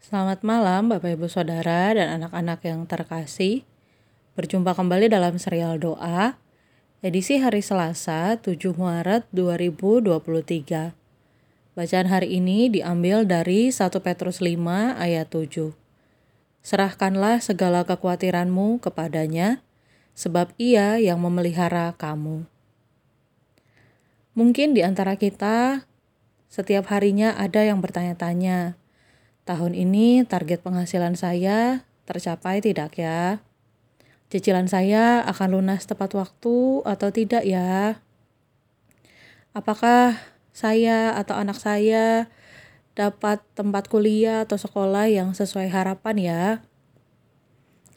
Selamat malam Bapak Ibu Saudara dan anak-anak yang terkasih. Berjumpa kembali dalam serial doa edisi hari Selasa 7 Maret 2023. Bacaan hari ini diambil dari 1 Petrus 5 ayat 7. Serahkanlah segala kekhawatiranmu kepadanya, sebab ia yang memelihara kamu. Mungkin di antara kita setiap harinya ada yang bertanya-tanya, tahun ini target penghasilan saya tercapai tidak ya? Cicilan saya akan lunas tepat waktu atau tidak ya? Apakah saya atau anak saya dapat tempat kuliah atau sekolah yang sesuai harapan ya?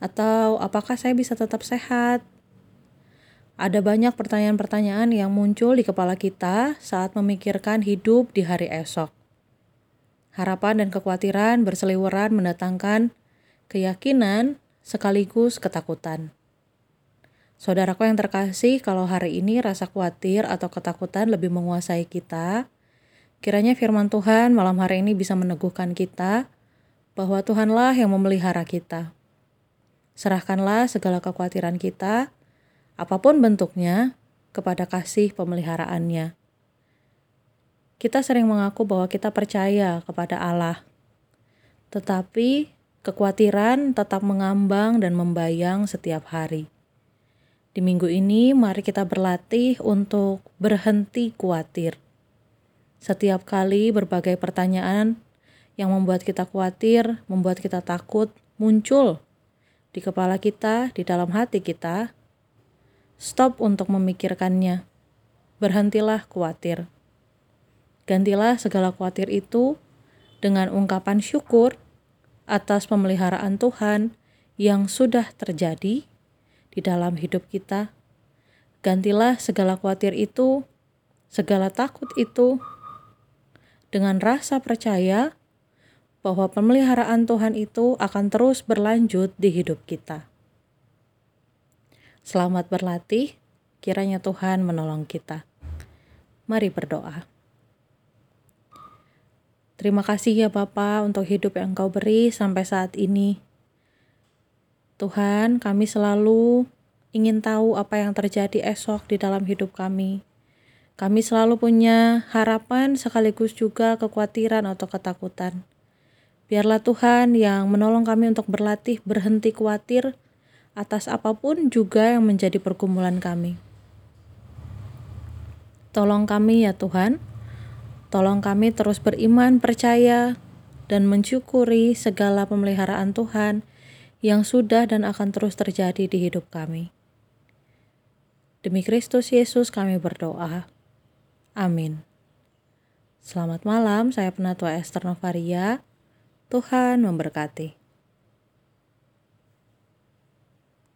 Atau apakah saya bisa tetap sehat? Ada banyak pertanyaan-pertanyaan yang muncul di kepala kita saat memikirkan hidup di hari esok. Harapan dan kekhawatiran berseliweran mendatangkan keyakinan sekaligus ketakutan. Saudaraku yang terkasih, kalau hari ini rasa khawatir atau ketakutan lebih menguasai kita, kiranya firman Tuhan malam hari ini bisa meneguhkan kita bahwa Tuhanlah yang memelihara kita. Serahkanlah segala kekhawatiran kita, apa pun bentuknya, kepada kasih pemeliharaannya. Kita sering mengaku bahwa kita percaya kepada Allah, tetapi kekhawatiran tetap mengambang dan membayang setiap hari. Di minggu ini, mari kita berlatih untuk berhenti khawatir. Setiap kali berbagai pertanyaan yang membuat kita khawatir, membuat kita takut, muncul di kepala kita, di dalam hati kita. Stop untuk memikirkannya. Berhentilah khawatir. Gantilah segala khawatir itu dengan ungkapan syukur atas pemeliharaan Tuhan yang sudah terjadi di dalam hidup kita. Gantilah segala khawatir itu, segala takut itu, dengan rasa percaya bahwa pemeliharaan Tuhan itu akan terus berlanjut di hidup kita. Selamat berlatih, kiranya Tuhan menolong kita. Mari berdoa. Terima kasih ya Bapa untuk hidup yang Engkau beri sampai saat ini. Tuhan, kami selalu ingin tahu apa yang terjadi esok di dalam hidup kami. Kami selalu punya harapan sekaligus juga kekhawatiran atau ketakutan. Biarlah Tuhan yang menolong kami untuk berlatih berhenti khawatir atas apa pun juga yang menjadi pergumulan kami. Tolong kami ya Tuhan, Tolong kami terus beriman, percaya, dan mensyukuri segala pemeliharaan Tuhan yang sudah dan akan terus terjadi di hidup kami. Demi Kristus Yesus kami berdoa. Amin. Selamat malam, saya Penatua Esther Novaria. Tuhan memberkati.